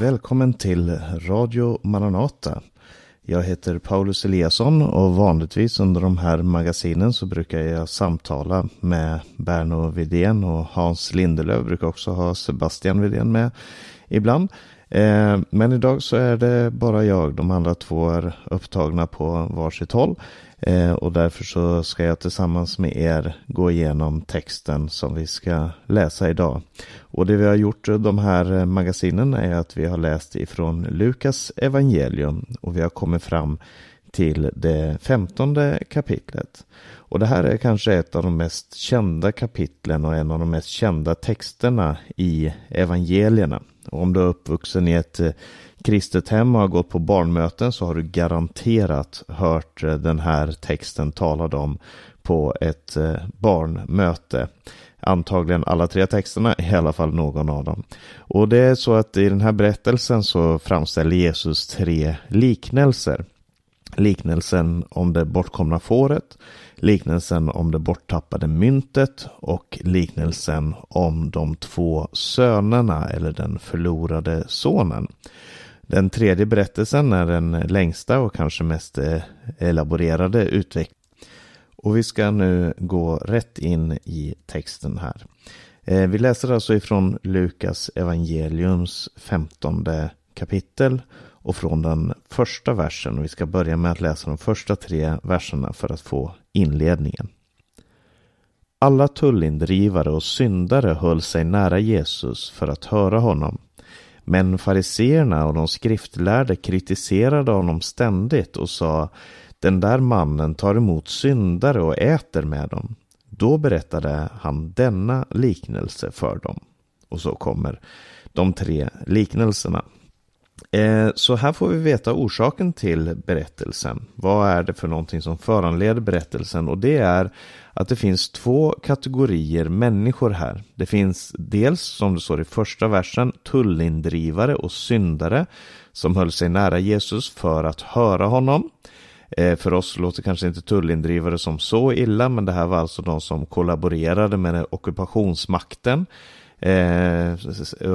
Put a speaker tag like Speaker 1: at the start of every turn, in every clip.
Speaker 1: Välkommen till Radio Maranata. Jag heter Paulus Eliasson och vanligtvis under de här magasinen så brukar jag samtala med Berno Vidén och Hans Lindelöf. Brukar också ha Sebastian Vidén med ibland. Eh, men idag så är det bara jag. De andra två är upptagna på varsitt håll. Eh, och därför så ska jag tillsammans med er gå igenom texten som vi ska läsa idag. Och det vi har gjort de här eh, magasinen är att vi har läst ifrån Lukas evangelium och vi har kommit fram till det femtonde kapitlet. Och det här är kanske ett av de mest kända kapitlen och en av de mest kända texterna i evangelierna. Och om du är uppvuxen i ett eh, kristet hem och har gått på barnmöten så har du garanterat hört eh, den här texten talad om på ett eh, barnmöte. Antagligen alla tre texterna, i alla fall någon av dem. Och det är så att i den här berättelsen så framställer Jesus tre liknelser. Liknelsen om det bortkomna fåret, liknelsen om det borttappade myntet och liknelsen om de två sönerna eller den förlorade sonen. Den tredje berättelsen är den längsta och kanske mest eh, elaborerade utvecklingen. Och vi ska nu gå rätt in i texten här. Eh, vi läser alltså ifrån Lukas evangeliums femtonde kapitel och från den första versen. Vi ska börja med att läsa de första tre verserna för att få inledningen. Alla tullindrivare och syndare höll sig nära Jesus för att höra honom. Men fariseerna och de skriftlärde kritiserade honom ständigt och sa Den där mannen tar emot syndare och äter med dem. Då berättade han denna liknelse för dem. Och så kommer de tre liknelserna. Eh, så här får vi veta orsaken till berättelsen. Vad är det för någonting som föranleder berättelsen? Och det är att det finns två kategorier människor här. Det finns dels, som det står i första versen, tullindrivare och syndare som höll sig nära Jesus för att höra honom. Eh, för oss låter kanske inte tullindrivare som så illa, men det här var alltså de som kollaborerade med ockupationsmakten Eh,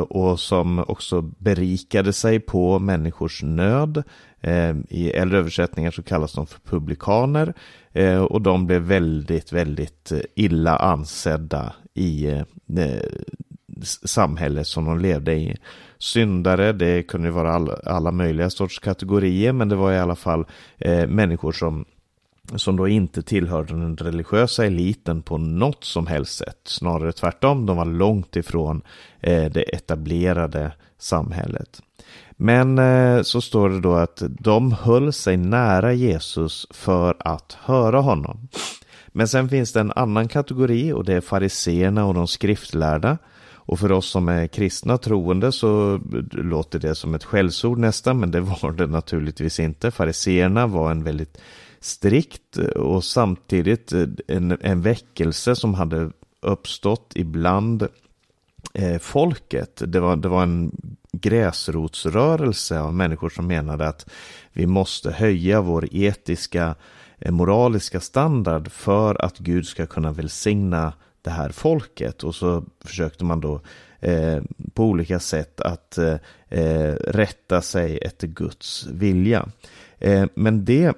Speaker 1: och som också berikade sig på människors nöd. Eh, I äldre översättningar så kallas de för publikaner. Eh, och de blev väldigt, väldigt illa ansedda i eh, samhället som de levde i. Syndare, det kunde vara all, alla möjliga sorts kategorier, men det var i alla fall eh, människor som som då inte tillhörde den religiösa eliten på något som helst sätt. Snarare tvärtom, de var långt ifrån eh, det etablerade samhället. Men eh, så står det då att de höll sig nära Jesus för att höra honom. Men sen finns det en annan kategori och det är fariseerna och de skriftlärda. Och för oss som är kristna troende så låter det som ett skällsord nästan, men det var det naturligtvis inte. Fariseerna var en väldigt strikt och samtidigt en, en väckelse som hade uppstått ibland eh, folket. Det var, det var en gräsrotsrörelse av människor som menade att vi måste höja vår etiska, eh, moraliska standard för att Gud ska kunna välsigna det här folket. Och så försökte man då eh, på olika sätt att eh, eh rätta sig efter Guds vilja. Eh, men det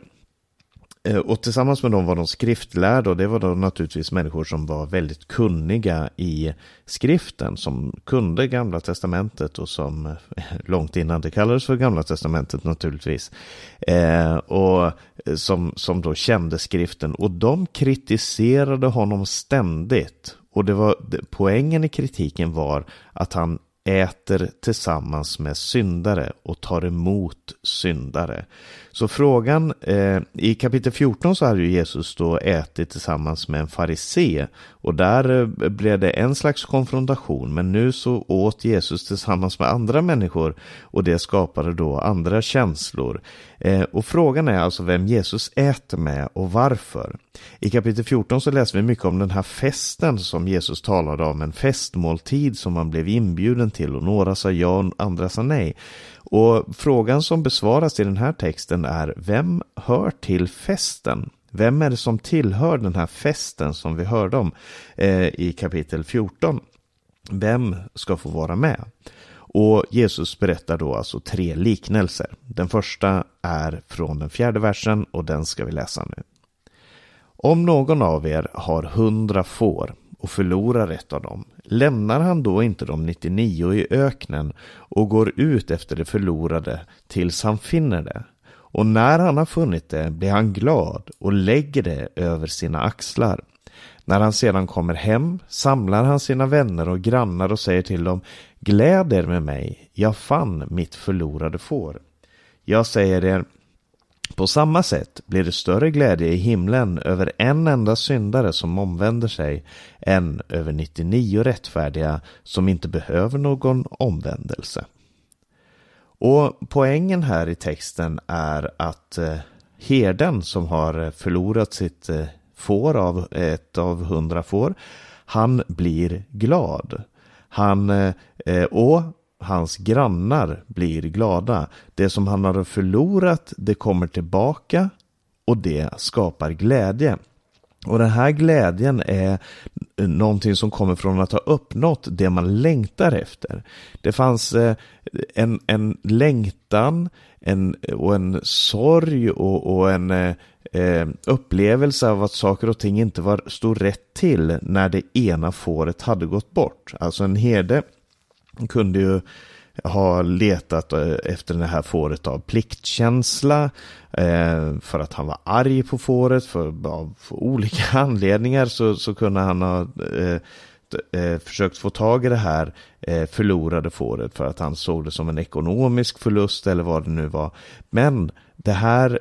Speaker 1: Eh, och tillsammans med dem var de skriftlärda och det var då naturligtvis människor som var väldigt kunniga i skriften, som kunde gamla testamentet och som eh, långt innan det kallades för gamla testamentet naturligtvis. Eh, och som, som då kände skriften och de kritiserade honom ständigt. Och det var, poängen i kritiken var att han äter tillsammans med syndare och tar emot syndare. Så frågan, eh, i kapitel 14 så hade ju Jesus då ätit tillsammans med en farisé och där eh, blev det en slags konfrontation men nu så åt Jesus tillsammans med andra människor och det skapade då andra känslor. Eh, och frågan är alltså vem Jesus äter med och varför. I kapitel 14 så läser vi mycket om den här festen som Jesus talade om, en festmåltid som man blev inbjuden till och några sa ja och andra sa nej. Och frågan som besvaras i den här texten är vem hör till festen? Vem är det som tillhör den här festen som vi hörde om eh, i kapitel 14? Vem ska få vara med? Och Jesus berättar då alltså tre liknelser. Den första är från den fjärde versen och den ska vi läsa nu. Om någon av er har hundra får och förlorar ett av dem, lämnar han då inte de 99 i öknen och går ut efter det förlorade tills han finner det? Och när han har funnit det blir han glad och lägger det över sina axlar. När han sedan kommer hem samlar han sina vänner och grannar och säger till dem Gläd er med mig, jag fann mitt förlorade får. Jag säger er, på samma sätt blir det större glädje i himlen över en enda syndare som omvänder sig än över 99 rättfärdiga som inte behöver någon omvändelse. Och poängen här i texten är att eh, herden som har förlorat sitt eh, får av ett av hundra får, han blir glad. Han, eh, och hans grannar blir glada. Det som han har förlorat, det kommer tillbaka och det skapar glädje. Och den här glädjen är någonting som kommer från att ha uppnått det man längtar efter. Det fanns eh, en, en längtan en, och en sorg och, och en eh, upplevelse av att saker och ting inte var, stod rätt till när det ena fåret hade gått bort. Alltså en herde kunde ju ha letat eh, efter det här fåret av pliktkänsla, eh, för att han var arg på fåret, för, av olika anledningar så, så kunde han ha eh, försökt få tag i det här förlorade fåret för att han såg det som en ekonomisk förlust eller vad det nu var. Men det här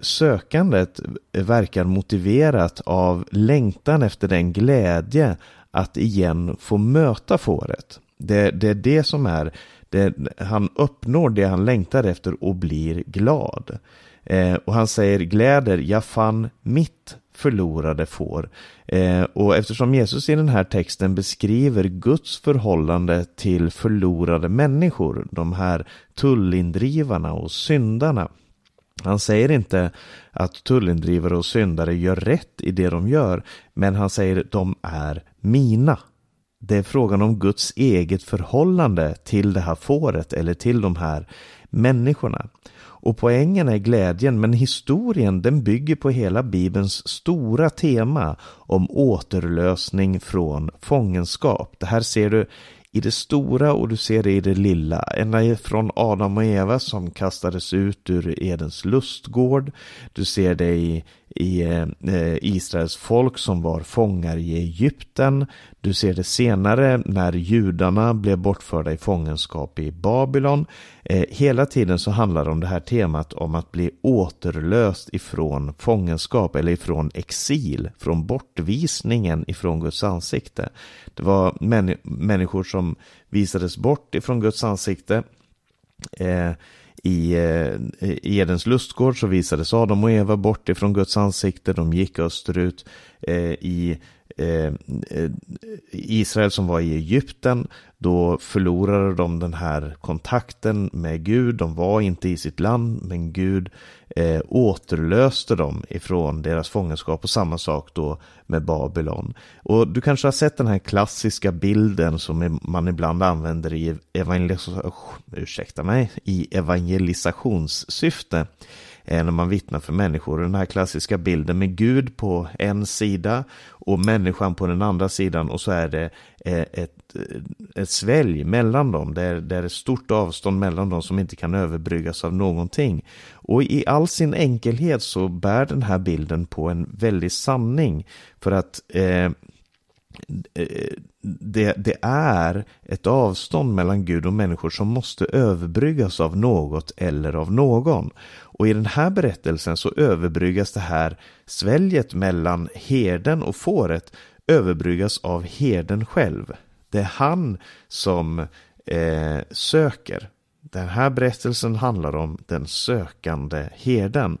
Speaker 1: sökandet verkar motiverat av längtan efter den glädje att igen få möta fåret. Det, det är det som är, det, han uppnår det han längtar efter och blir glad. Eh, och han säger gläder, jag fann mitt förlorade får. Eh, och eftersom Jesus i den här texten beskriver Guds förhållande till förlorade människor, de här tullindrivarna och syndarna. Han säger inte att tullindrivare och syndare gör rätt i det de gör, men han säger att de är mina. Det är frågan om Guds eget förhållande till det här fåret eller till de här människorna. Och poängen är glädjen, men historien den bygger på hela Bibelns stora tema om återlösning från fångenskap. Det här ser du i det stora och du ser det i det lilla. Ända från Adam och Eva som kastades ut ur Edens lustgård. Du ser det i, i eh, Israels folk som var fångar i Egypten. Du ser det senare när judarna blev bortförda i fångenskap i Babylon. Eh, hela tiden så handlar det om det här temat om att bli återlöst ifrån fångenskap eller ifrån exil, från bortvisningen ifrån Guds ansikte. Det var människor som visades bort ifrån Guds ansikte. Eh, i, eh, i Edens lustgård så visades Adam och Eva bort ifrån Guds ansikte. De gick österut eh, i Eh, eh, Israel som var i Egypten, då förlorade de den här kontakten med Gud. De var inte i sitt land, men Gud eh, återlöste dem ifrån deras fångenskap och samma sak då med Babylon. Och du kanske har sett den här klassiska bilden som man ibland använder i, evangelis ursäkta mig, i evangelisationssyfte när man vittnar för människor. Den här klassiska bilden med Gud på en sida och människan på den andra sidan och så är det eh, ett, eh, ett svälj mellan dem. Det är, det är ett stort avstånd mellan dem som inte kan överbryggas av någonting. Och i all sin enkelhet så bär den här bilden på en väldig sanning. För att eh, det, det, är ett avstånd mellan Gud och människor som måste överbryggas av något eller av någon. Och i den här berättelsen så överbryggas det här sväljet mellan herden och fåret överbryggas av herden själv. Det är han som eh, söker. Den här berättelsen handlar om den sökande herden.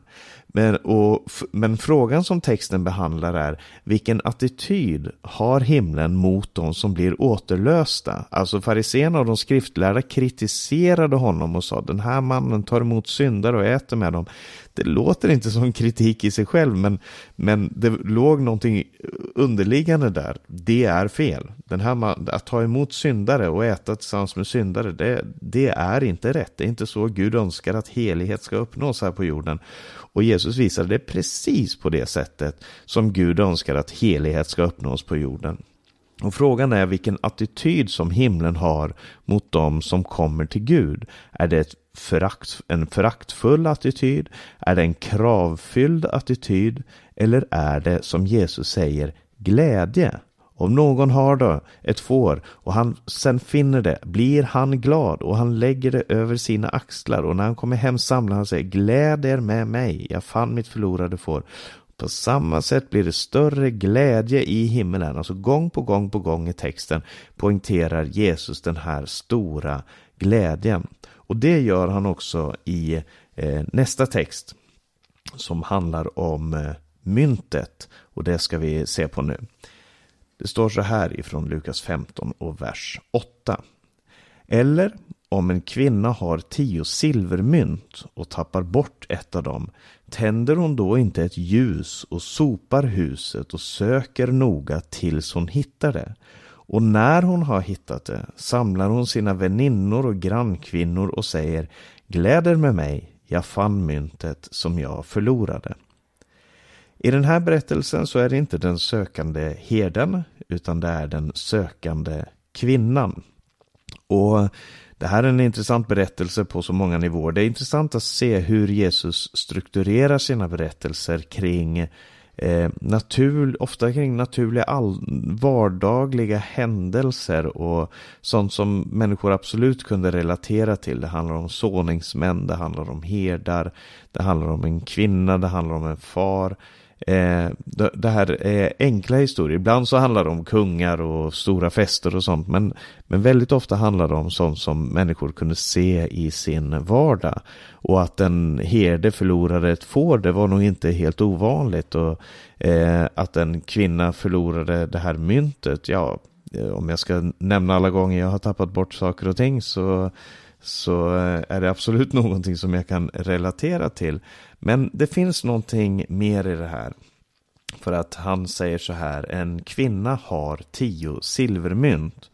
Speaker 1: Men, och, men frågan som texten behandlar är vilken attityd har himlen mot de som blir återlösta? Alltså fariséerna och de skriftlärda kritiserade honom och sa den här mannen tar emot syndare och äter med dem. det låter inte som kritik i sig själv, men, men det låg någonting underliggande där. Det är fel. Den här, att ta emot syndare och äta tillsammans med syndare, det, det är inte rätt. Det är inte så Gud önskar att helighet ska uppnås här på jorden. Och Jesus visade det precis på det sättet som Gud önskar att helighet ska uppnås på jorden. Och frågan är vilken attityd som himlen har mot dem som kommer till Gud. Är det förakt, en föraktfull attityd? Är det en kravfylld attityd? Eller är det som Jesus säger glädje? Om någon har då ett får och han sen finner det, blir han glad och han lägger det över sina axlar och när han kommer hem samlar han sig, gläd er med mig, jag fann mitt förlorade får. På samma sätt blir det större glädje i himmelen. Alltså gång på gång på gång i texten poängterar Jesus den här stora glädjen. Och det gör han också i eh, nästa text som handlar om eh, myntet. Och det ska vi se på nu. Det står så här ifrån Lukas 15 och vers 8. Eller om en kvinna har tio silvermynt och tappar bort ett av dem, tänder hon då inte ett ljus och sopar huset och söker noga tills hon hittar det? Och när hon har hittat det samlar hon sina väninnor och grannkvinnor och säger Gläder med mig, jag fann myntet som jag förlorade. I den här berättelsen så är det inte den sökande herden utan det är den sökande kvinnan. Och det här är en intressant berättelse på så många nivåer. Det är intressant att se hur Jesus strukturerar sina berättelser kring eh, natur, ofta kring naturliga all, vardagliga händelser och sånt som människor absolut kunde relatera till. Det handlar om såningsmän, det handlar om herdar, det handlar om en kvinna, det handlar om en far. Eh, det, här är enkla historier. Ibland så handlar det om kungar och stora fester och sånt. Men, men väldigt ofta handlar det om sånt som människor kunde se i sin vardag. Och att en herde förlorade ett får, det var nog inte helt ovanligt. Och eh, att en kvinna förlorade det här myntet, ja, eh, om jag ska nämna alla gånger jag har tappat bort saker och ting så så eh, är det absolut någonting som jag kan relatera till. Men det finns någonting mer i det här. För att han säger så här, en kvinna har tio silvermynt.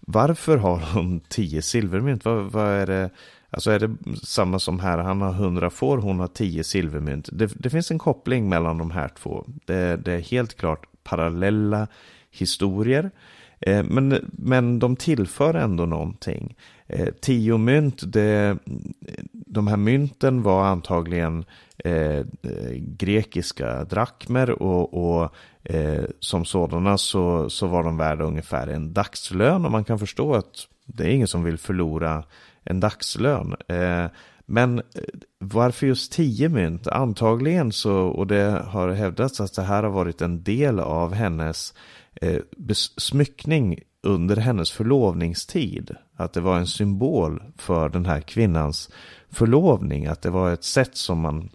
Speaker 1: Varför har hon tio silvermynt? Vad, vad, är det? Alltså är det samma som här, han har hundra får, hon har tio silvermynt. Det, det, finns en koppling mellan de här två. Det, det är helt klart parallella historier. Eh, men, men de tillför ändå någonting. Eh, tio mynt, det, de här mynten var antagligen eh, grekiska drakmer och, och eh, som sådana så, så var de värda ungefär en dagslön och man kan förstå att det är ingen som vill förlora en dagslön. Eh, men eh, varför just tio mynt? Antagligen så, och det har hävdats att det här har varit en del av hennes eh, smyckning under hennes förlovningstid. Att det var en symbol för den här kvinnans förlovning. Att det var ett sätt som man,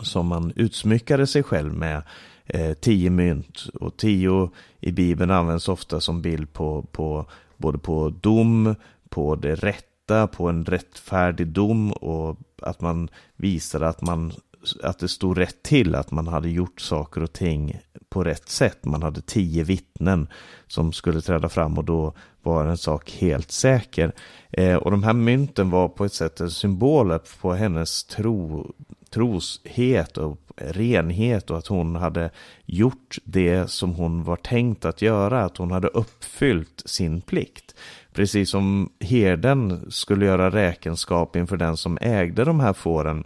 Speaker 1: som man utsmyckade sig själv med. Eh, tio mynt och tio i Bibeln används ofta som bild på, på både på dom, på det rätta, på en rättfärdig dom och att man visar att man att det stod rätt till, att man hade gjort saker och ting på rätt sätt. Man hade tio vittnen som skulle träda fram och då var en sak helt säker. Eh, och de här mynten var på ett sätt en symbol på hennes tro, troshet och renhet och att hon hade gjort det som hon var tänkt att göra, att hon hade uppfyllt sin plikt. Precis som herden skulle göra räkenskap inför den som ägde de här fåren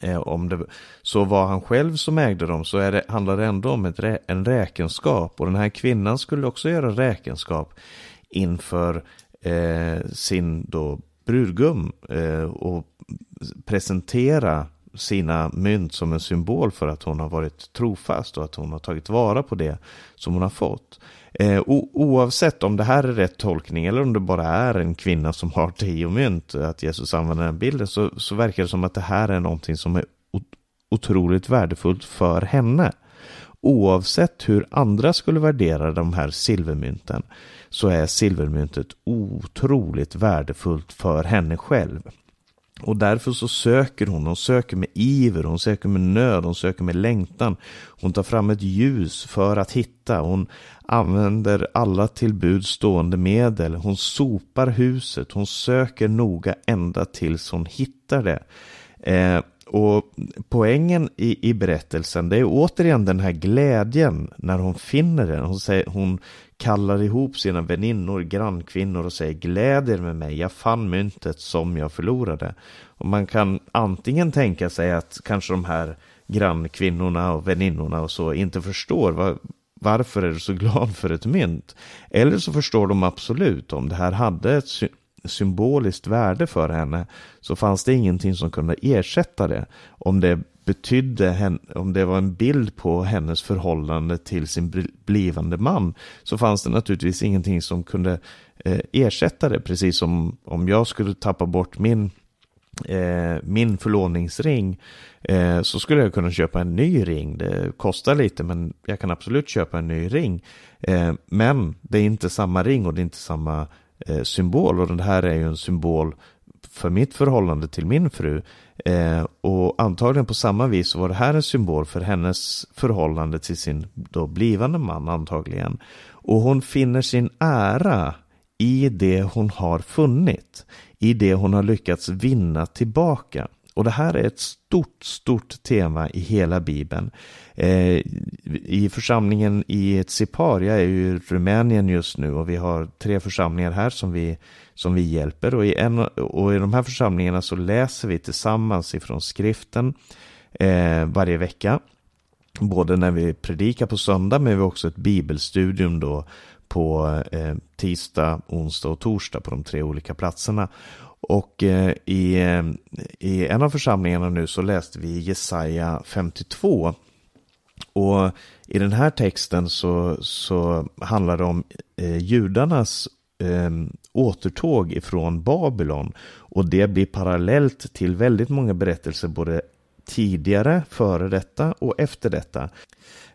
Speaker 1: Eh, om det så var han själv som ägde dem så är det, handlar det ändå om ett, en räkenskap. Och den här kvinnan skulle också göra räkenskap inför eh, sin då brudgum eh, och presentera sina mynt som en symbol för att hon har varit trofast och att hon har tagit vara på det som hon har fått. Eh, oavsett om det här är rätt tolkning eller om det bara är en kvinna som har tio mynt, att Jesus använder den bilden, så, så verkar det som att det här är någonting som är otroligt värdefullt för henne. Oavsett hur andra skulle värdera de här silvermynten så är silvermyntet otroligt värdefullt för henne själv. Och därför så söker hon, hon söker med iver, hon söker med nöd, hon söker med längtan. Hon tar fram ett ljus för att hitta, hon använder alla till stående medel, hon sopar huset, hon söker noga ända tills hon hittar det. Eh, och poängen i, i berättelsen, det är återigen den här glädjen när hon finner den. Hon, säger, hon kallar ihop sina väninnor, grannkvinnor och säger gläd er med mig, jag fann myntet som jag förlorade. Och man kan antingen tänka sig att kanske de här grannkvinnorna och väninnorna och så inte förstår vad, varför är du så glad för ett mynt? Eller så förstår de absolut om det här hade ett symboliskt värde för henne så fanns det ingenting som kunde ersätta det. Om det betydde, om det var en bild på hennes förhållande till sin blivande man så fanns det naturligtvis ingenting som kunde eh, ersätta det. Precis som om jag skulle tappa bort min eh, min förlovningsring eh, så skulle jag kunna köpa en ny ring. Det kostar lite men jag kan absolut köpa en ny ring. Men det är inte samma ring och det är inte samma eh, symbol och den här är ju en symbol för mitt förhållande till min fru. Eh, och antagligen på samma vis var det här en symbol för hennes förhållande till sin då blivande man antagligen. Och hon finner sin ära i det hon har funnit, i det hon har lyckats vinna tillbaka. Och det här är ett stort, stort tema i hela Bibeln. Eh, I församlingen i Tsipar, jag är ju i Rumänien just nu och vi har tre församlingar här som vi, som vi hjälper. Och i, en, och i de här församlingarna så läser vi tillsammans ifrån skriften eh, varje vecka. Både när vi predikar på söndag men vi har också ett bibelstudium då på eh, tisdag, onsdag och torsdag på de tre olika platserna. Och eh, i, eh, i en av församlingarna nu så läste vi Jesaja 52. Och i den här texten så, så handlar det om eh, judarnas eh, återtåg ifrån Babylon. Och det blir parallellt till väldigt många berättelser både tidigare, före detta och efter detta.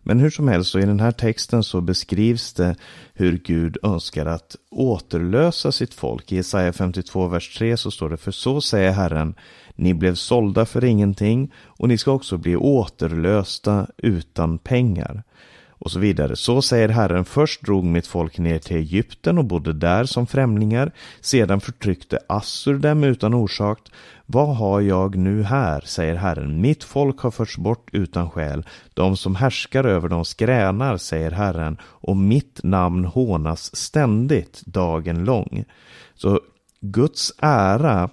Speaker 1: Men hur som helst, så i den här texten så beskrivs det hur Gud önskar att återlösa sitt folk. I Jesaja 52, vers 3 så står det, för så säger Herren, ni blev sålda för ingenting och ni ska också bli återlösta utan pengar och så vidare. Så säger Herren, först drog mitt folk ner till Egypten och bodde där som främlingar, sedan förtryckte Assur dem utan orsak. Vad har jag nu här, säger Herren, mitt folk har förts bort utan skäl, de som härskar över dem skränar, säger Herren, och mitt namn hånas ständigt dagen lång. Så Guds ära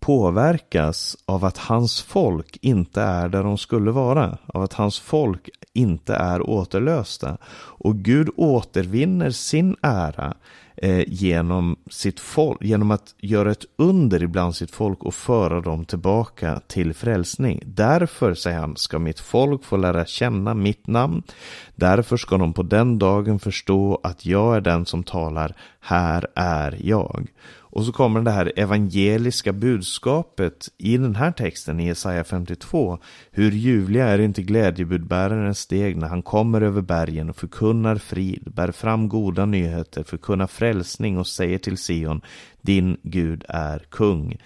Speaker 1: påverkas av att hans folk inte är där de skulle vara, av att hans folk inte är återlösta. Och Gud återvinner sin ära eh, genom, sitt folk, genom att göra ett under ibland sitt folk och föra dem tillbaka till frälsning. Därför, säger han, ska mitt folk få lära känna mitt namn. Därför ska de på den dagen förstå att jag är den som talar, här är jag. Och så kommer det här evangeliska budskapet i den här texten i Jesaja 52. Hur ljuvliga är inte glädjebudbärarens steg när han kommer över bergen och förkunnar frid, bär fram goda nyheter, förkunnar frälsning och säger till Sion, din Gud är kung.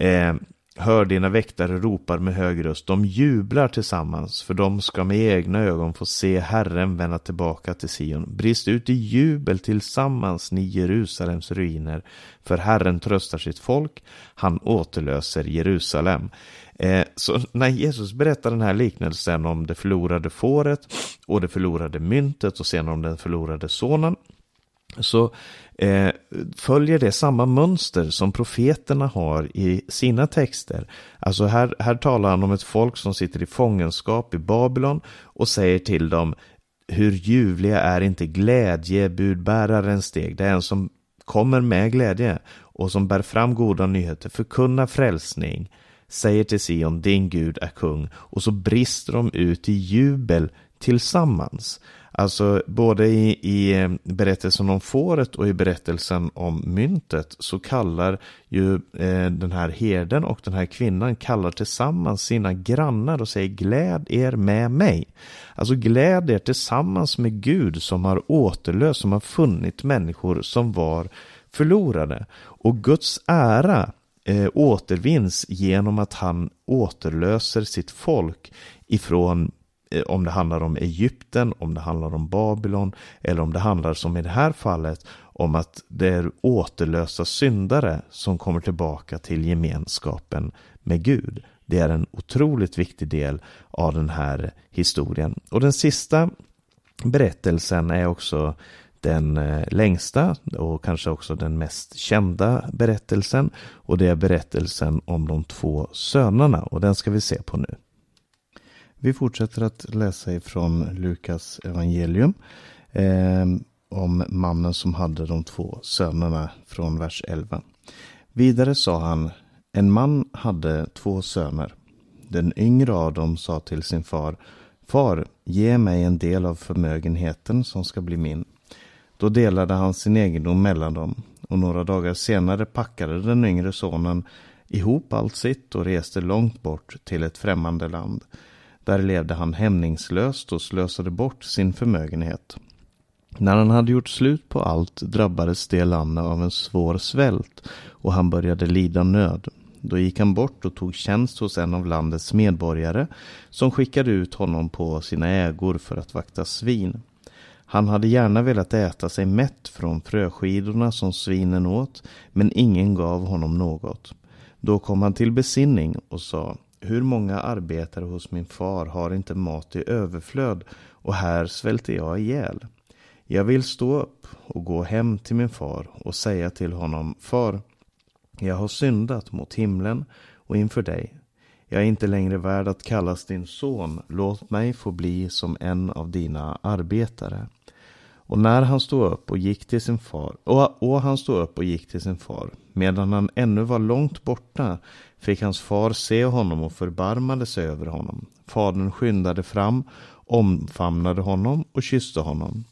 Speaker 1: Eh, Hör dina väktare ropar med hög röst, de jublar tillsammans, för de ska med egna ögon få se Herren vända tillbaka till Sion. Brist ut i jubel tillsammans, ni Jerusalems ruiner, för Herren tröstar sitt folk, han återlöser Jerusalem. Eh, så när Jesus berättar den här liknelsen om det förlorade fåret och det förlorade myntet och sen om den förlorade sonen, så eh, följer det samma mönster som profeterna har i sina texter. Alltså här, här talar han om ett folk som sitter i fångenskap i Babylon och säger till dem hur ljuvliga är inte glädjebudbärarens steg. Det är en som kommer med glädje och som bär fram goda nyheter, förkunnar frälsning, säger till Sion, din Gud är kung, och så brister de ut i jubel tillsammans. Alltså både i, i eh, berättelsen om fåret och i berättelsen om myntet så kallar ju eh, den här herden och den här kvinnan kallar tillsammans sina grannar och säger gläd er med mig. Alltså gläd er tillsammans med Gud som har återlöst, som har funnit människor som var förlorade. Och Guds ära eh, återvinns genom att han återlöser sitt folk ifrån Eh, om det handlar om Egypten, om det handlar om Babylon eller om det handlar som i det här fallet om att det är återlösa syndare som kommer tillbaka till gemenskapen med Gud. Det är en otroligt viktig del av den här historien. Och den sista berättelsen är också den eh, längsta och kanske också den mest kända berättelsen. Och det är berättelsen om de två sönerna och den ska vi se på nu. Vi fortsätter att läsa ifrån Lukas evangelium. Eh, om mannen som hade de två sönerna från vers 11. Vidare sa han, en man hade två söner. Den yngre av dem sa till sin far, Far, ge mig en del av förmögenheten som ska bli min. Då delade han sin egendom mellan dem och några dagar senare packade den yngre sonen ihop allt sitt och reste långt bort till ett främmande land. Där levde han hämningslöst och slösade bort sin förmögenhet. När han hade gjort slut på allt drabbades det landet av en svår svält och han började lida nöd. Då gick han bort och tog tjänst hos en av landets medborgare som skickade ut honom på sina ägor för att vakta svin. Han hade gärna velat äta sig mätt från fröskidorna som svinen åt, men ingen gav honom något. Då kom han till besinning och sa, hur många arbetare hos min far har inte mat i överflöd och här svälter jag ihjäl. Jag vill stå upp och gå hem till min far och säga till honom, Far, jag har syndat mot himlen och inför dig. Jag är inte längre värd att kallas din son. Låt mig få bli som en av dina arbetare. Och när han stod upp och gick till sin far, och, och han stod upp och gick till sin far, medan han ännu var långt borta, fick hans far se honom och förbarmade sig över honom. Fadern skyndade fram, omfamnade honom och kysste honom.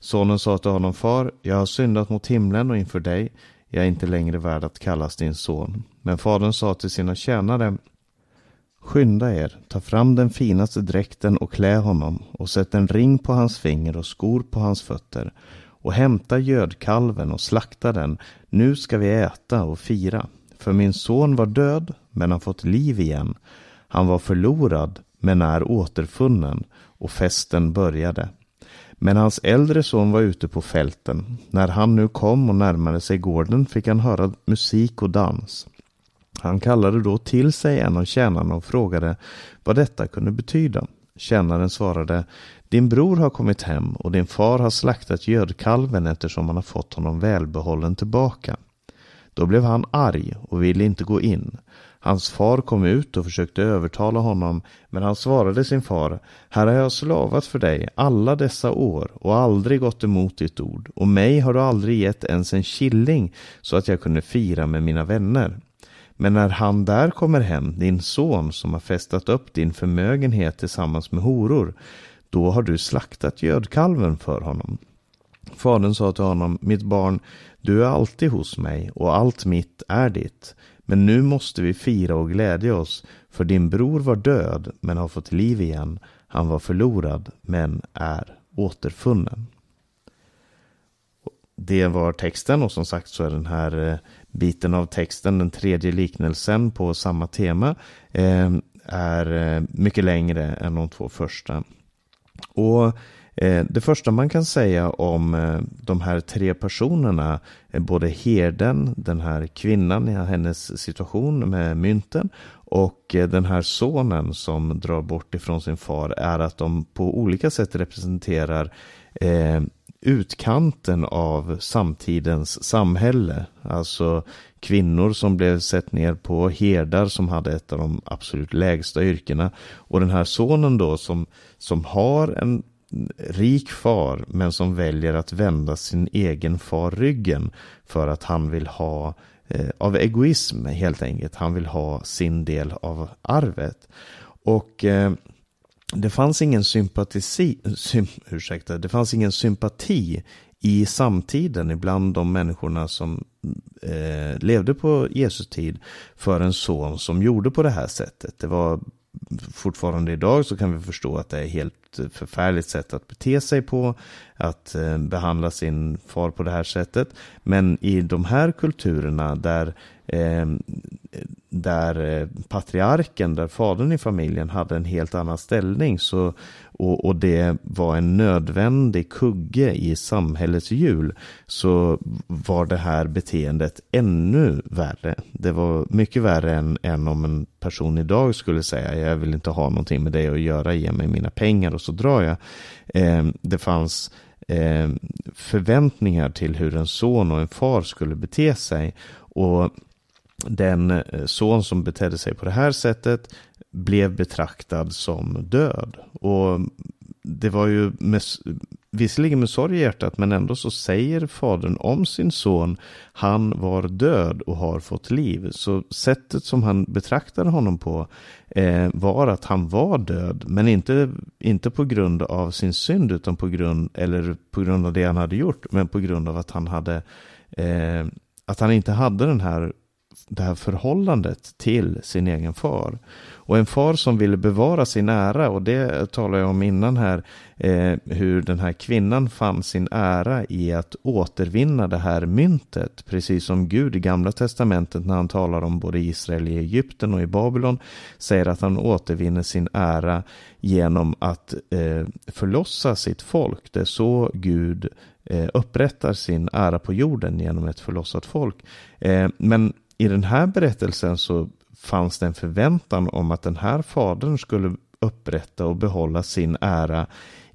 Speaker 1: Sonen sa till honom, far, jag har syndat mot himlen och inför dig, jag är inte längre värd att kallas din son. Men fadern sa till sina tjänare, Skynda er, ta fram den finaste dräkten och klä honom och sätt en ring på hans finger och skor på hans fötter och hämta gödkalven och slakta den. Nu ska vi äta och fira. För min son var död, men har fått liv igen. Han var förlorad, men är återfunnen. Och festen började. Men hans äldre son var ute på fälten. När han nu kom och närmade sig gården fick han höra musik och dans. Han kallade då till sig en av tjänarna och frågade vad detta kunde betyda. Tjänaren svarade Din bror har kommit hem och din far har slaktat gödkalven eftersom han har fått honom välbehållen tillbaka. Då blev han arg och ville inte gå in. Hans far kom ut och försökte övertala honom, men han svarade sin far, här har jag slavat för dig alla dessa år och aldrig gått emot ditt ord, och mig har du aldrig gett ens en killing så att jag kunde fira med mina vänner. Men när han där kommer hem, din son som har festat upp din förmögenhet tillsammans med horor, då har du slaktat gödkalven för honom. Fadern sa till honom, mitt barn, du är alltid hos mig och allt mitt är ditt. Men nu måste vi fira och glädja oss, för din bror var död men har fått liv igen. Han var förlorad men är återfunnen. Det var texten och som sagt så är den här eh, biten av texten, den tredje liknelsen på samma tema, eh, är eh, mycket längre än de två första. Och Eh, det första man kan säga om eh, de här tre personerna, både herden, den här kvinnan i hennes situation med mynten och eh, den här sonen som drar bort ifrån sin far är att de på olika sätt representerar utkanten av samtidens samhälle. Alltså kvinnor som blev sett ner på, herdar som hade ett av de absolut lägsta yrkena. Och den här sonen då som, som har en rik far men som väljer att vända sin egen far ryggen för att han vill ha eh, av egoism helt enkelt. Han vill ha sin del av arvet. Och eh, det fanns ingen sympatisi, sym, ursäkta, det fanns ingen sympati i samtiden ibland de människorna som eh, levde på Jesus tid för en son som gjorde på det här sättet. Det var fortfarande idag så kan vi förstå att det är helt förfärligt sätt att bete sig på, att eh, behandla sin far på det här sättet. Men i de här kulturerna där eh, där eh, patriarken, där fadern i familjen hade en helt annan ställning så, och, och det var en nödvändig kugge i samhällets hjul så var det här beteendet ännu värre. Det var mycket värre än, än om en person idag skulle säga jag vill inte ha någonting med dig att göra, ge mig mina pengar och så drar jag. Eh, det fanns eh, förväntningar till hur en son och en far skulle bete sig. Och den eh, son som betedde sig på det här sättet blev betraktad som död. Och det var ju med, visserligen med sorg i hjärtat men ändå så säger fadern om sin son han var död och har fått liv. Så sättet som han betraktade honom på eh, var att han var död men inte, inte på grund av sin synd utan på grund, eller på grund av det han hade gjort men på grund av att han hade eh, att han inte hade den här det här förhållandet till sin egen far. Och en far som ville bevara sin ära, och det talade jag om innan här, eh, hur den här kvinnan fann sin ära i att återvinna det här myntet. Precis som Gud i Gamla Testamentet när han talar om både Israel i Egypten och i Babylon säger att han återvinner sin ära genom att eh, förlossa sitt folk. Det är så Gud eh, upprättar sin ära på jorden genom ett förlossat folk. Eh, men i den här berättelsen så fanns det en förväntan om att den här fadern skulle upprätta och behålla sin ära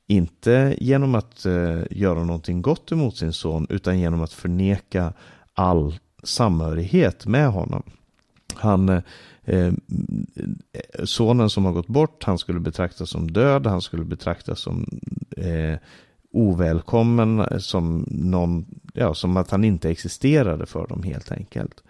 Speaker 1: inte genom att eh, göra någonting gott emot sin son utan genom att förneka all samhörighet med honom. Han, eh, eh sonen som har gått bort, han skulle betraktas som död, han skulle betraktas som eh, ovälkommen, som, någon, ja, som att han inte existerade för dem helt enkelt.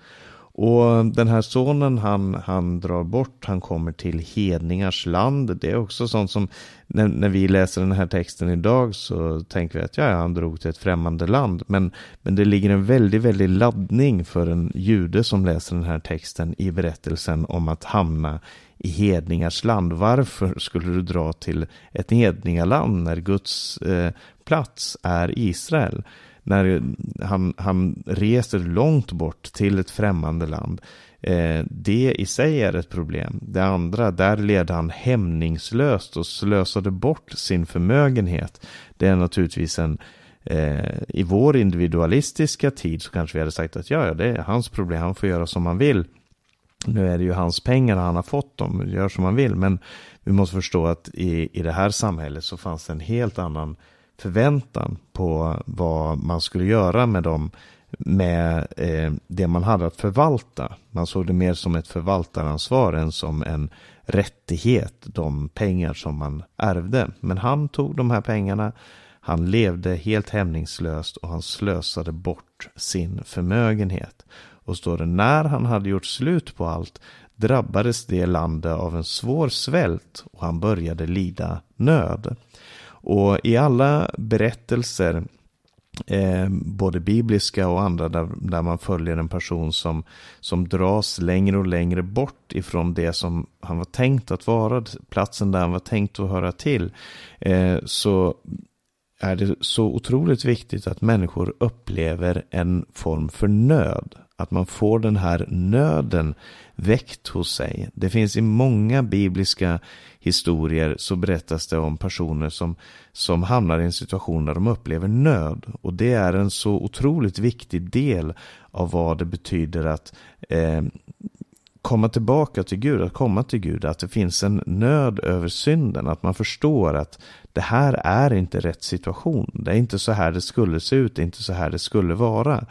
Speaker 1: Och den här sonen han, han drar bort, han kommer till hedningars land. Det är också sånt som när, när vi läser den här texten idag så tänker vi att ja, han drog till ett främmande land. Men, men det ligger en väldigt, väldigt laddning för en jude som läser den här texten i berättelsen om att hamna i hedningars land. Varför skulle du dra till ett hedningaland när Guds eh, plats är Israel? När han, han reser långt bort till ett främmande land. Eh, det i sig är ett problem. Det andra, där led han hämningslöst och slösade bort sin förmögenhet. Det är naturligtvis en eh, i vår individualistiska tid så kanske vi hade sagt att ja, ja, det är hans problem, han får göra som han vill. Nu är det ju hans pengar han har fått dem, gör som han vill. Men vi måste förstå att i, i det här samhället så fanns det en helt annan förväntan på vad man skulle göra med dem med eh, det man hade att förvalta. Man såg det mer som ett förvaltaransvar än som en rättighet, de pengar som man ärvde. Men han tog de här pengarna, han levde helt hämningslöst och han slösade bort sin förmögenhet. Och står det när han hade gjort slut på allt drabbades det landet av en svår svält och han började lida nöd. Och i alla berättelser, eh, både bibliska och andra, där, där man följer en person som, som dras längre och längre bort ifrån det som han var tänkt att vara, platsen där han var tänkt att höra till, eh, så är det så otroligt viktigt att människor upplever en form för nöd. Att man får den här nöden väckt hos sig. Det finns i många bibliska historier så berättas det om personer som, som hamnar i en situation där de upplever nöd. Och det är en så otroligt viktig del av vad det betyder att eh, komma tillbaka till Gud, att komma till Gud, att det finns en nöd över synden, att man förstår att det här är inte rätt situation, det är inte så här det skulle se ut, det är inte så här det skulle vara.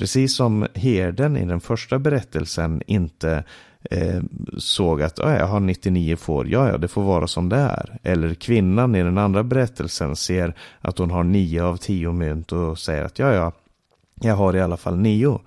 Speaker 1: Precis som herden i den första berättelsen inte eh, såg att jag har 99 får, ja ja det får vara som det är. Eller kvinnan i den andra berättelsen ser att hon har 9 av 10 mynt och säger att ja ja, jag har i alla fall 9.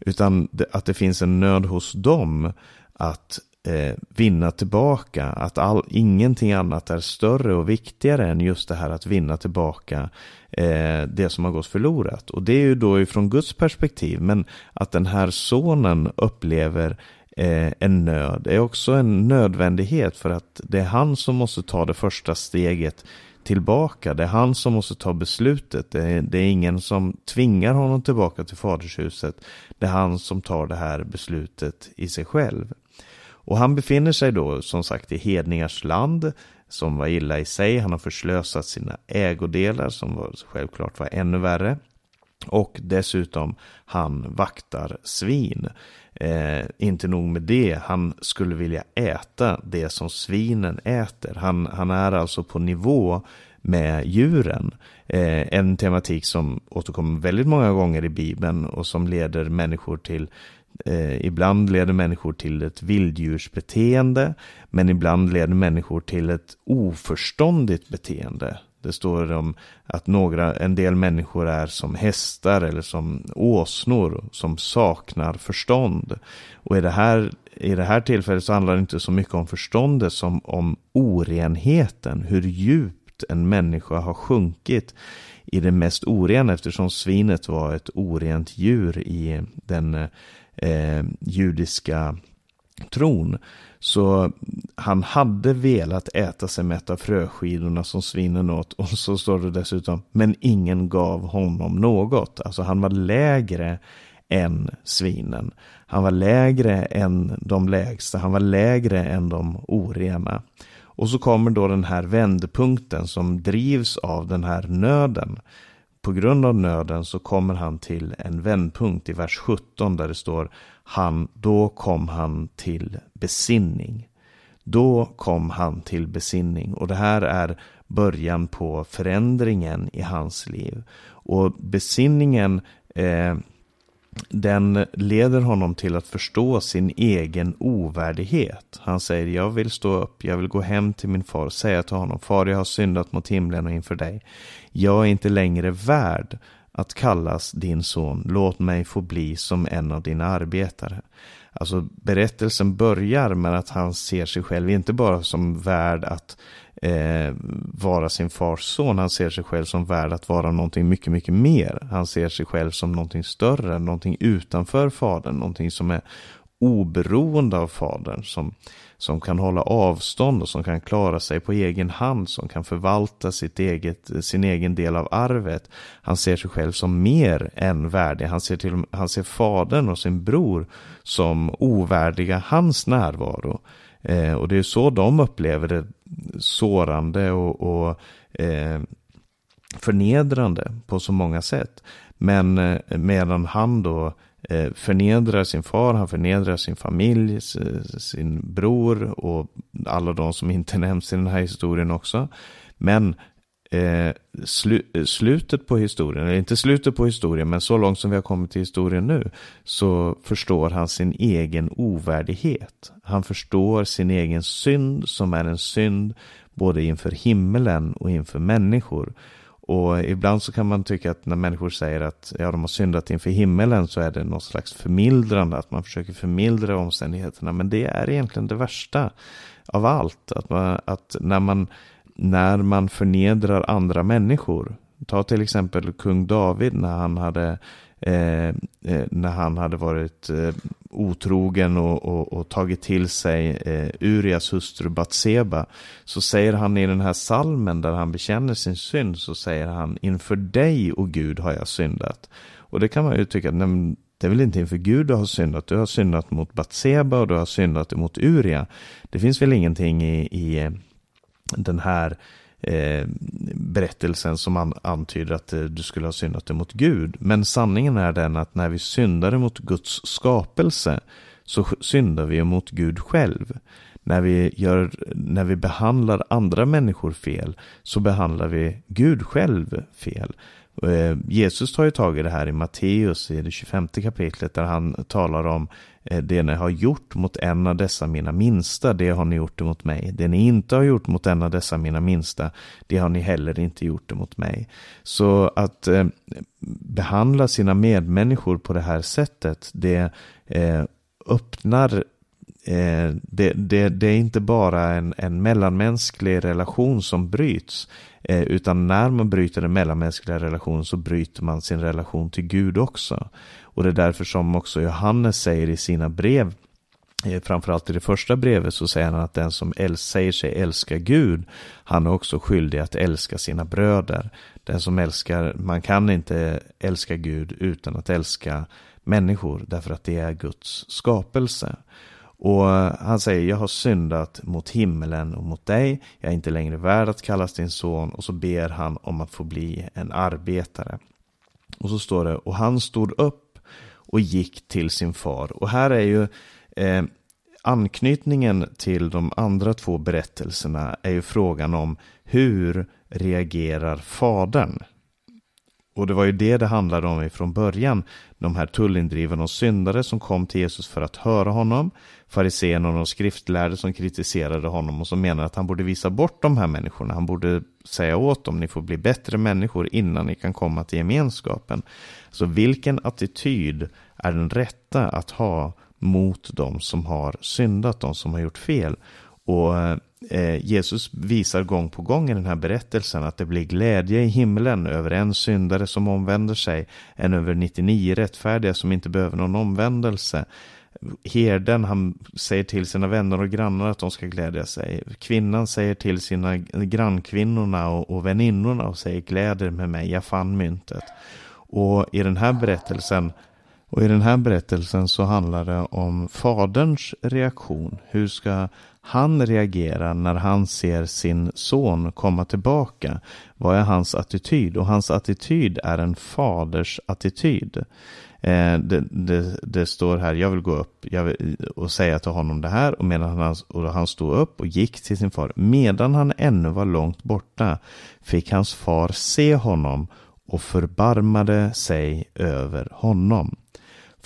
Speaker 1: Utan att det finns en nöd hos dem att eh, vinna tillbaka. Att all, ingenting annat är större och viktigare än just det här att vinna tillbaka eh, det som har gått förlorat. Och det är ju då ifrån Guds perspektiv. Men att den här sonen upplever eh, en nöd. Är också en nödvändighet för att det är han som måste ta det första steget tillbaka. Det är han som måste ta beslutet. Det är, det är, ingen som tvingar honom tillbaka till fadershuset. Det är han som tar det här beslutet i sig själv. Och han befinner sig då som sagt i hedningars land som var illa i sig. Han har förslösat sina ägodelar som var, självklart var ännu värre. Och dessutom han vaktar svin. Eh, inte nog med det, han skulle vilja äta det som svinen äter. Han, han är alltså på nivå med djuren. Eh, en tematik som återkommer väldigt många gånger i Bibeln och som leder människor till Eh, ibland leder människor till ett vilddjursbeteende, men ibland leder människor till ett oförståndigt beteende. Det står om att några, en del människor är som hästar eller som åsnor som saknar förstånd. Och i det här, i det här tillfället så handlar det inte så mycket om förståndet som om orenheten, hur djupt en människa har sjunkit i det mest orena eftersom svinet var ett orent djur i den eh, eh, judiska tron. Så han hade velat äta sig mätt av fröskidorna som svinen åt. Och så står det dessutom, men ingen gav honom något. Alltså han var lägre än svinen. Han var lägre än de lägsta, han var lägre än de orena. Och så kommer då den här vändpunkten som drivs av den här nöden på grund av nöden så kommer han till en vändpunkt i vers 17 där det står han, då kom han till besinning. Då kom han till besinning och det här är början på förändringen i hans liv. Och besinningen eh, den leder honom till att förstå sin egen ovärdighet. Han säger, jag vill stå upp, jag vill gå hem till min far och säga till honom, far jag har syndat mot himlen och inför dig. Jag är inte längre värd att kallas din son, låt mig få bli som en av dina arbetare. Alltså berättelsen börjar med att han ser sig själv inte bara som värd att eh, vara sin fars son. Han ser sig själv som värd att vara någonting mycket, mycket mer. Han ser sig själv som någonting större, någonting utanför fadern, någonting som är oberoende av fadern, som, som kan hålla avstånd och som kan klara sig på egen hand, som kan förvalta sitt eget, sin egen del av arvet. Han ser sig själv som mer än värdig. Han ser, till, han ser fadern och sin bror som ovärdiga hans närvaro. Eh, och det är så de upplever det sårande och, och eh, förnedrande på så många sätt. Men eh, medan han då eh, Eh, förnedrar sin far, han förnedrar sin familj, sin bror och alla de som inte nämns i den här historien också. Men eh, slu slutet på historien, eller inte slutet på historien, men så långt som vi har kommit till historien nu, så förstår han sin egen ovärdighet. Han förstår sin egen synd som är en synd både inför himmelen och inför människor. Och ibland så kan man tycka att när människor säger att ja, de har syndat inför himmelen så är det något slags förmildrande, att man försöker förmildra omständigheterna. Men det är egentligen det värsta av allt. Att, man, att när man när man förnedrar andra människor. Ta till exempel kung David när han hade, eh, eh när han hade varit eh, otrogen och, och, och, tagit till sig eh, Urias hustru Batseba. Så säger han i den här salmen där han bekänner sin synd så säger han inför dig och Gud har jag syndat. Och det kan man ju tycka, nej, det är väl inte inför Gud du har syndat. Du har syndat mot Batseba och du har syndat mot Uria. Det finns väl ingenting i, i eh, den här eh, berättelsen som an, antyder att eh, du skulle ha syndat emot Gud. Men sanningen är den att när vi syndar emot Guds skapelse så syndar vi emot Gud själv. När vi, gör, när vi behandlar andra människor fel så behandlar vi Gud själv fel. Eh, Jesus tar ju tag i det här i Matteus i det 25 kapitlet där han talar om Eh, det ni har gjort mot en av dessa mina minsta, det har ni gjort emot mig. Det ni inte har gjort mot en av dessa mina minsta, det har ni heller inte gjort emot mig. Så att eh, behandla sina medmänniskor på det här sättet, det eh, öppnar Eh, det, det, det, är inte bara en, en mellanmänsklig relation som bryts. Eh, utan när man bryter en mellanmänsklig relation så bryter man sin relation till Gud också. Och det är därför som också Johannes säger i sina brev eh, framförallt i det första brevet så säger han att den som säger sig älska Gud, han är också skyldig att älska sina bröder. Den som älskar, man kan inte älska Gud utan att älska människor, därför att det är Guds skapelse. Och eh, han säger, jag har syndat mot himmelen och mot dig, jag är inte längre värd att kallas din son, och så ber han om att få bli en arbetare. Och så står det, och han stod upp och gick till sin far. Och här är ju Eh, anknytningen till de andra två berättelserna är ju frågan om hur reagerar fadern? Och det var ju det det handlade om ifrån början. De här tullindrivarna och syndare som kom till Jesus för att höra honom. Fariséerna och de skriftlärde som kritiserade honom och som menade att han borde visa bort de här människorna. Han borde säga åt dem, ni får bli bättre människor innan ni kan komma till gemenskapen. Så vilken attityd är den rätta att ha mot de som har syndat, de som har gjort fel. Och eh, Jesus visar gång på gång i den här berättelsen att det blir glädje i himlen över en syndare som omvänder sig än över 99 rättfärdiga som inte behöver någon omvändelse. Herden han säger till sina vänner och grannar att de ska glädja sig. Kvinnan säger till sina grannkvinnorna och, och väninnorna och säger gläder med mig, jag fann myntet. Och i den här berättelsen och i den här berättelsen så handlar det om faderns reaktion. Hur ska han reagerar när han ser sin son komma tillbaka? Vad är hans attityd? Och hans attityd är en faders attityd. Eh, det, det, det, står här, jag vill gå upp vill, och säga till honom det här. Och, medan han, och han stod upp och gick till sin far. Medan han ännu var långt borta fick hans far se honom och förbarmade sig över honom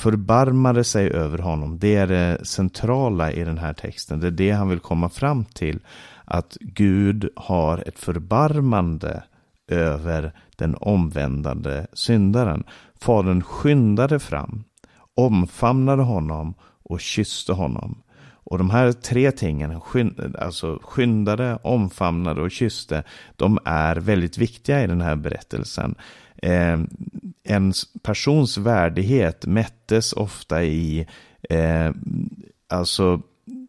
Speaker 1: förbarmade sig över honom. Det är det centrala i den här texten. Det är det han vill komma fram till. Att Gud har ett förbarmande över den omvändande syndaren. Fadern skyndade fram, omfamnade honom och kysste honom. Och de här tre tingen, alltså skyndade, omfamnade och kysste, de är väldigt viktiga i den här berättelsen. Eh, en persons värdighet mättes ofta i eh, alltså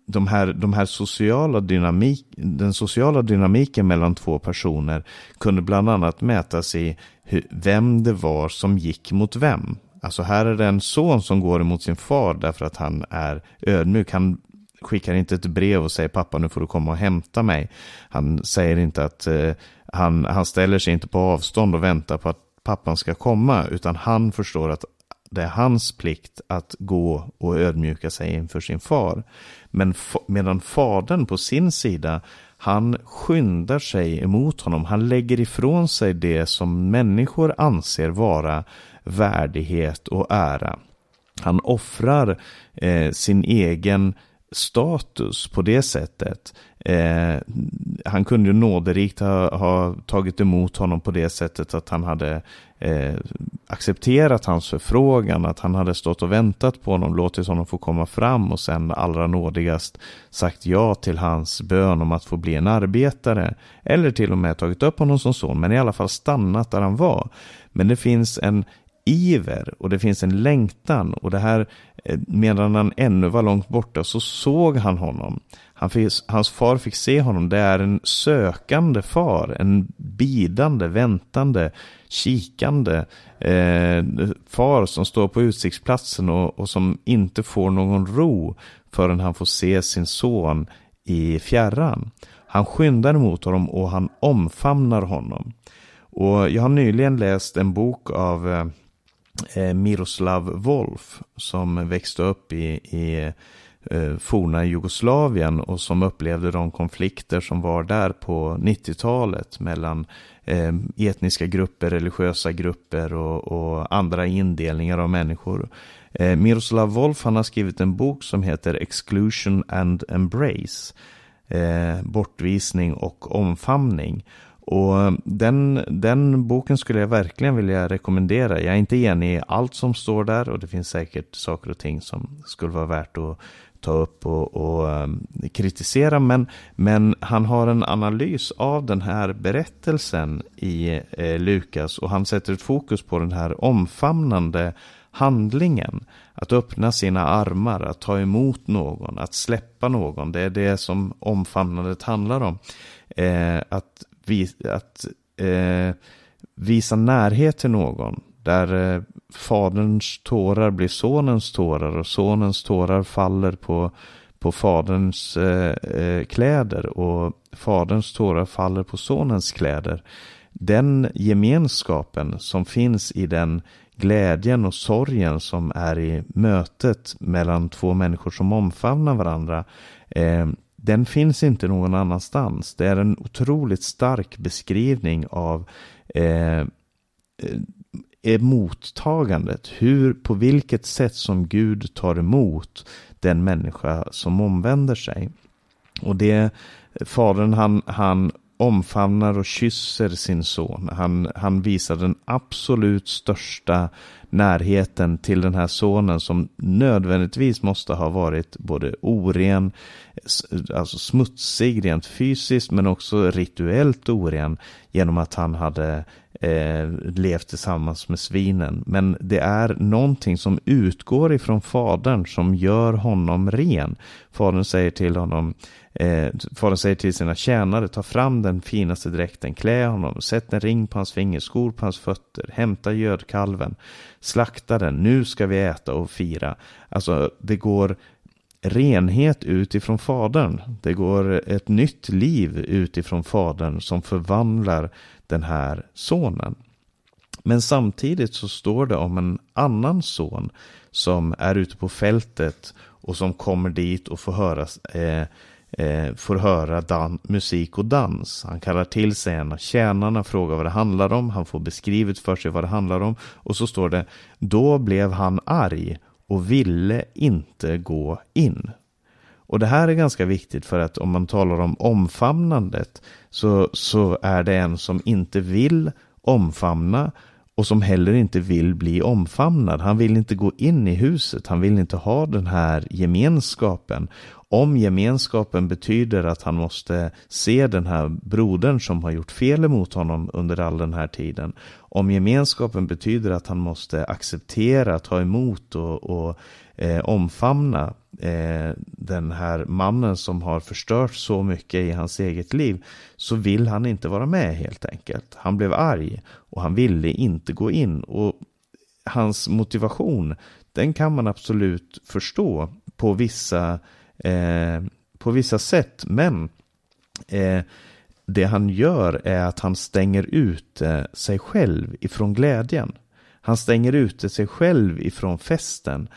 Speaker 1: de här, de här sociala dynamik, den sociala dynamiken mellan två personer kunde bland annat mätas i hur, vem det var som gick mot vem. Alltså här är det en son som går emot sin far därför att han är ödmjuk. Han skickar inte ett brev och säger pappa nu får du komma och hämta mig. Han säger inte att eh, han, han ställer sig inte på avstånd och väntar på att pappan ska komma, utan han förstår att det är hans plikt att gå och ödmjuka sig inför sin far. Men medan fadern på sin sida, han skyndar sig emot honom. Han lägger ifrån sig det som människor anser vara värdighet och ära. Han offrar eh, sin egen status på det sättet. Eh, han kunde ju nåderikt ha, ha, tagit emot honom på det sättet att han hade eh, accepterat hans förfrågan, att han hade stått och väntat på honom, låtit honom få komma fram och sen allra nådigast sagt ja till hans bön om att få bli en arbetare. Eller till och med tagit upp honom som son, men i alla fall stannat där han var. Men det finns en iver och det finns en längtan och det här eh, medan han ännu var långt borta så såg han honom. Han fick, hans far fick se honom. Det är en sökande far, en bidande, väntande, kikande eh, far som står på utsiktsplatsen och, och som inte får någon ro förrän han får se sin son i fjärran. Han skyndar mot honom och han omfamnar honom. Och jag har nyligen läst en bok av eh, Miroslav Wolf som växte upp i, i Eh, forna Jugoslavien och som upplevde de konflikter som var där på 90-talet mellan eh, etniska grupper, religiösa grupper och, och andra indelningar av människor. Eh, Miroslav Wolf han har skrivit en bok som heter Exclusion and Embrace. bortvisning och omfamning. Och den, den boken skulle jag verkligen vilja rekommendera. Jag är inte enig i allt som står där och det finns säkert saker och ting som skulle vara värt att ta upp och, och um, kritisera. Men, men han har en analys av den här berättelsen i eh, Lukas och han sätter ett fokus på den här omfamnande handlingen. Att öppna sina armar, att ta emot någon, att släppa någon. Det är det som omfamnandet handlar om. Eh, att vi, att eh, visa närhet till någon. Där eh, faderns tårar blir sonens tårar och sonens tårar faller på, på faderns eh, eh, kläder och faderns tårar faller på sonens kläder. Den gemenskapen som finns i den glädjen och sorgen som är i mötet mellan två människor som omfamnar varandra. Eh, den finns inte någon annanstans. Det är en otroligt stark beskrivning av eh, är mottagandet. Hur, på vilket sätt som Gud tar emot den människa som omvänder sig. Och det, fadern han, han omfamnar och kysser sin son. Han, han visar den absolut största närheten till den här sonen som nödvändigtvis måste ha varit både oren, alltså smutsig rent fysiskt men också rituellt oren genom att han hade eh, levt tillsammans med svinen. Men det är någonting som utgår ifrån fadern som gör honom ren. Fadern säger till honom Eh, fadern säger till sina tjänare, ta fram den finaste dräkten, klä honom, sätt en ring på hans finger, skor på hans fötter, hämta gödkalven, slakta den, nu ska vi äta och fira. Alltså, det går renhet utifrån fadern. Det går ett nytt liv utifrån fadern som förvandlar den här sonen. Men samtidigt så står det om en annan son som är ute på fältet och som kommer dit och får höra eh, eh, får höra dan musik och dans. Han kallar till sig en av tjänarna, frågar vad det handlar om. Han får beskrivet för sig vad det handlar om. Och så står det, då blev han arg och ville inte gå in. Och det här är ganska viktigt för att om man talar om omfamnandet så, så är det en som inte vill omfamna och som heller inte vill bli omfamnad. Han vill inte gå in i huset, han vill inte ha den här gemenskapen. Om gemenskapen betyder att han måste se den här brodern som har gjort fel emot honom under all den här tiden. Om gemenskapen betyder att han måste acceptera, ta emot och, och eh, omfamna eh, den här mannen som har förstört så mycket i hans eget liv så vill han inte vara med helt enkelt. Han blev arg och han ville inte gå in och hans motivation den kan man absolut förstå på vissa eh, på vissa sätt. Men eh, det han gör är att han stänger ute eh, sig själv ifrån glädjen. Han stänger ute sig själv ifrån festen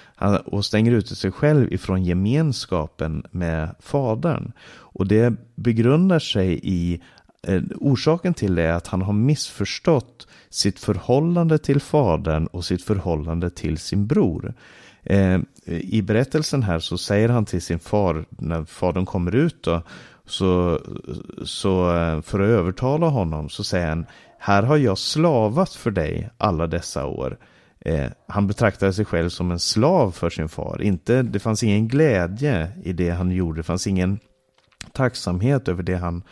Speaker 1: och stänger ute sig själv ifrån gemenskapen med fadern. Och det begrundar sig i eh, Orsaken till det är att han har missförstått sitt förhållande till fadern och sitt förhållande till sin bror. Eh, I berättelsen här så säger han till sin far när fadern kommer ut då, så, så eh, för att övertala honom så säger han här har jag slavat för dig alla dessa år. Eh, han betraktade sig själv som en slav för sin far. Inte, det fanns ingen glädje i det han gjorde. Det fanns ingen tacksamhet över det han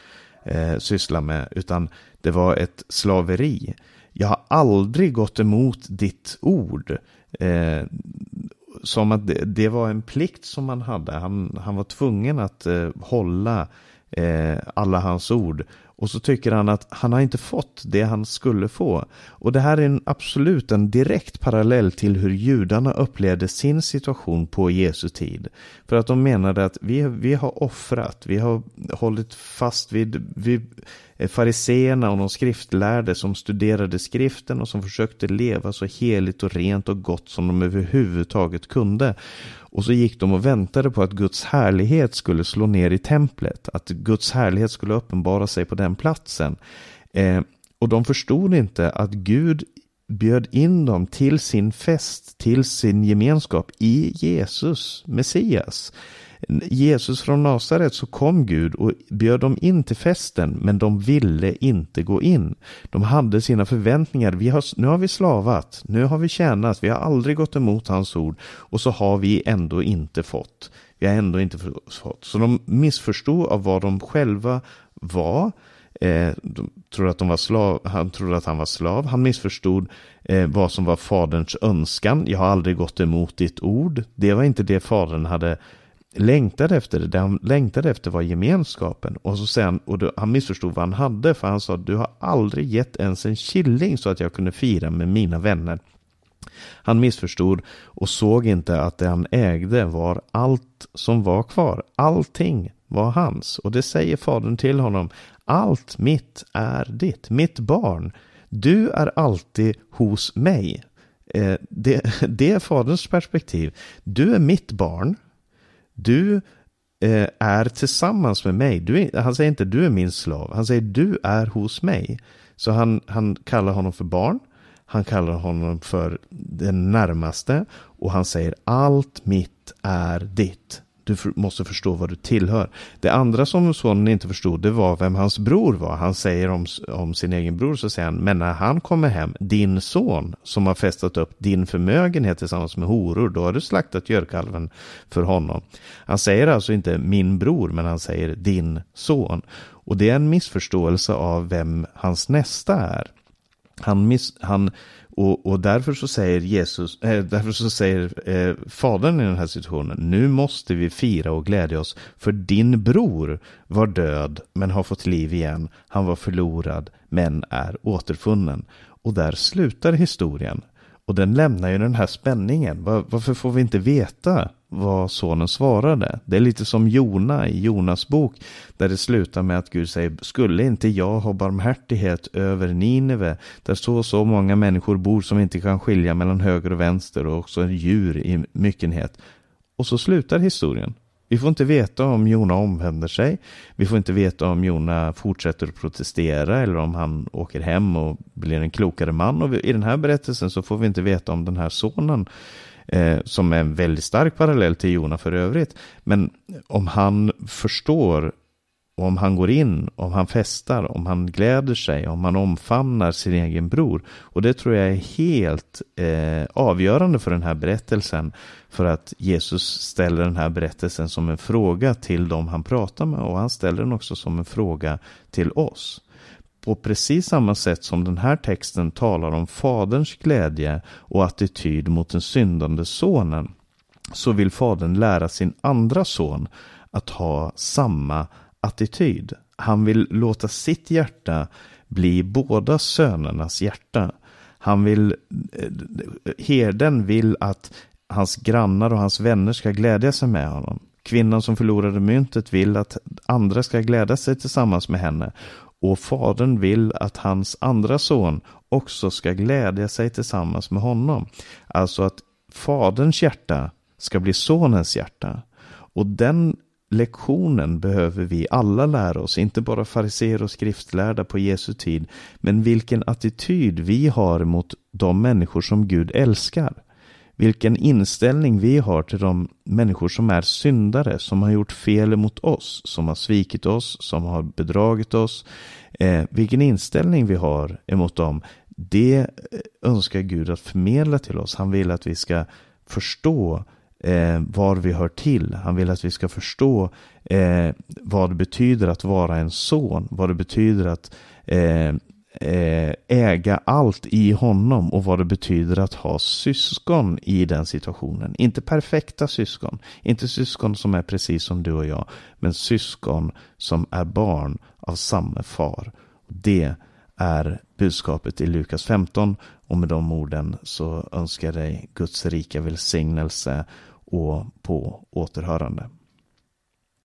Speaker 1: eh, sysslade med. Utan det var ett slaveri. Jag har aldrig gått emot ditt ord. Eh, som att det, det, var en plikt som han hade. Han, han var tvungen att eh, hålla eh, alla hans ord. Och så tycker han att han har inte fått det han skulle få. Och det här är en, absolut en direkt parallell till hur judarna upplevde sin situation på Jesu tid. För att de menade att vi, vi har offrat, vi har hållit fast vid, vid fariseerna och de skriftlärde som studerade skriften och som försökte leva så heligt och rent och gott som de överhuvudtaget kunde. Och så gick de och väntade på att Guds härlighet skulle slå ner i templet. Att Guds härlighet skulle uppenbara sig på den platsen. Eh, och de förstod inte att Gud bjöd in dem till sin fest, till sin gemenskap i Jesus, Messias. Jesus från Nasaret så kom Gud och bjöd dem in till festen men de ville inte gå in. De hade sina förväntningar. Vi har, nu har vi slavat, nu har vi tjänat, vi har aldrig gått emot hans ord och så har vi ändå inte fått. Vi har ändå inte fått. Så de missförstod av vad de själva var eh, trodde att de var slav, han trodde att han var slav. Han missförstod eh, vad som var faderns önskan. Jag har aldrig gått emot ditt ord. Det var inte det fadern hade längtade efter. Det han längtade efter var gemenskapen. Och så sen, och då, han missförstod vad han hade. För han sa, du har aldrig gett ens en killing så att jag kunde fira med mina vänner. Han missförstod och såg inte att det han ägde var allt som var kvar. Allting var hans. Och det säger fadern till honom. Allt mitt är ditt, mitt barn. Du är alltid hos mig. Eh, det, det är faderns perspektiv. Du är mitt barn. Du eh, är tillsammans med mig. Du är, han säger inte du är min slav. Han säger du är hos mig. Så han, han kallar honom för barn. Han kallar honom för den närmaste. Och han säger allt mitt är ditt. Du måste förstå vad du tillhör. Det andra som sonen inte förstod det var vem hans bror var. Han säger om, om sin egen bror så säger han, men när han kommer hem, din son som har festat upp din förmögenhet tillsammans med horor, då har du slaktat görkalven för honom. Han säger alltså inte min bror, men han säger din son. Och det är en missförståelse av vem hans nästa är. Han, miss, han och, och därför så säger Jesus, äh, därför så säger eh, Fadern i den här situationen, nu måste vi fira och glädja oss, för din bror var död men har fått liv igen, han var förlorad men är återfunnen. Och där slutar historien. Och den lämnar ju den här spänningen. Var, varför får vi inte veta vad sonen svarade? Det är lite som Jona i Jonas bok. Där det slutar med att Gud säger, skulle inte jag ha barmhärtighet över Nineve? Där så och så många människor bor som inte kan skilja mellan höger och vänster och också djur i myckenhet. Och så slutar historien. Vi får inte veta om Jona omvänder sig. Vi får inte veta om Jona fortsätter att protestera eller om han åker hem och blir en klokare man. Och i den här berättelsen så får vi inte veta om den här sonen eh, som är en väldigt stark parallell till Jona för övrigt. Men om han förstår och om han går in, om han festar, om han gläder sig, om han omfamnar sin egen bror. Och det tror jag är helt eh, avgörande för den här berättelsen. För att Jesus ställer den här berättelsen som en fråga till dem han pratar med. Och han ställer den också som en fråga till oss. På precis samma sätt som den här texten talar om faderns glädje och attityd mot den syndande sonen. Så vill fadern lära sin andra son att ha samma attityd. Han vill låta sitt hjärta bli båda sönernas hjärta. Han vill, eh, herden vill att hans grannar och hans vänner ska glädja sig med honom. Kvinnan som förlorade myntet vill att andra ska glädja sig tillsammans med henne. Och fadern vill att hans andra son också ska glädja sig tillsammans med honom. Alltså att faderns hjärta ska bli sonens hjärta. Och den lektionen behöver vi alla lära oss, inte bara fariser och skriftlärda på Jesu tid, men vilken attityd vi har mot de människor som Gud älskar. Vilken inställning vi har till de människor som är syndare, som har gjort fel mot oss, som har svikit oss, som har bedragit oss. Eh, vilken inställning vi har emot dem, det eh, önskar Gud att förmedla till oss. Han vill att vi ska förstå eh, var vi hör till. Han vill att vi ska förstå eh, vad det betyder att vara en son, vad det betyder att eh, Eh, äga allt i honom och vad det betyder att ha syskon i den situationen. Inte perfekta syskon, inte syskon som är precis som du och jag, men syskon som är barn av samma far. Det är budskapet i Lukas 15 och med de orden så önskar jag dig Guds rika välsignelse och på återhörande.